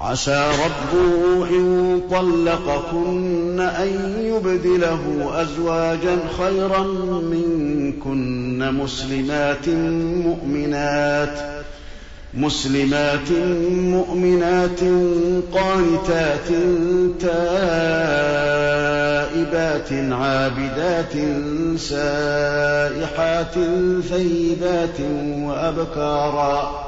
عسى ربه إن طلقكن أن يبدله أزواجا خيرا منكن مسلمات مؤمنات مسلمات مؤمنات قانتات تائبات عابدات سائحات ثيبات وأبكارا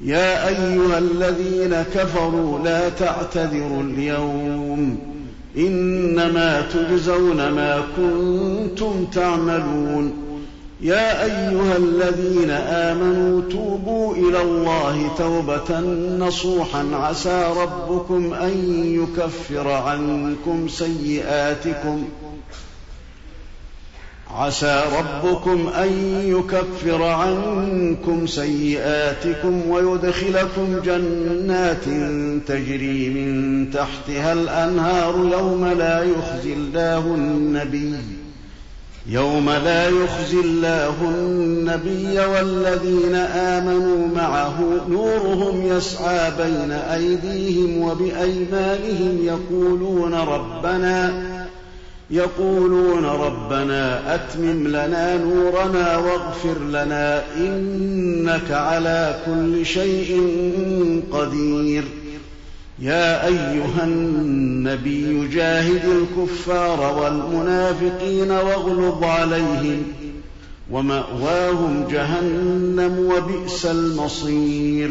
يا أيها الذين كفروا لا تعتذروا اليوم إنما تجزون ما كنتم تعملون يا أيها الذين آمنوا توبوا إلى الله توبة نصوحا عسى ربكم أن يكفر عنكم سيئاتكم عسى ربكم أن يكفر عنكم سيئاتكم ويدخلكم جنات تجري من تحتها الأنهار يوم لا يخزي الله النبي يوم لا يخزي الله النبي والذين آمنوا معه نورهم يسعى بين أيديهم وبأيمانهم يقولون ربنا يقولون ربنا أتمم لنا نورنا واغفر لنا إنك على كل شيء قدير. يا أيها النبي جاهد الكفار والمنافقين واغلظ عليهم ومأواهم جهنم وبئس المصير.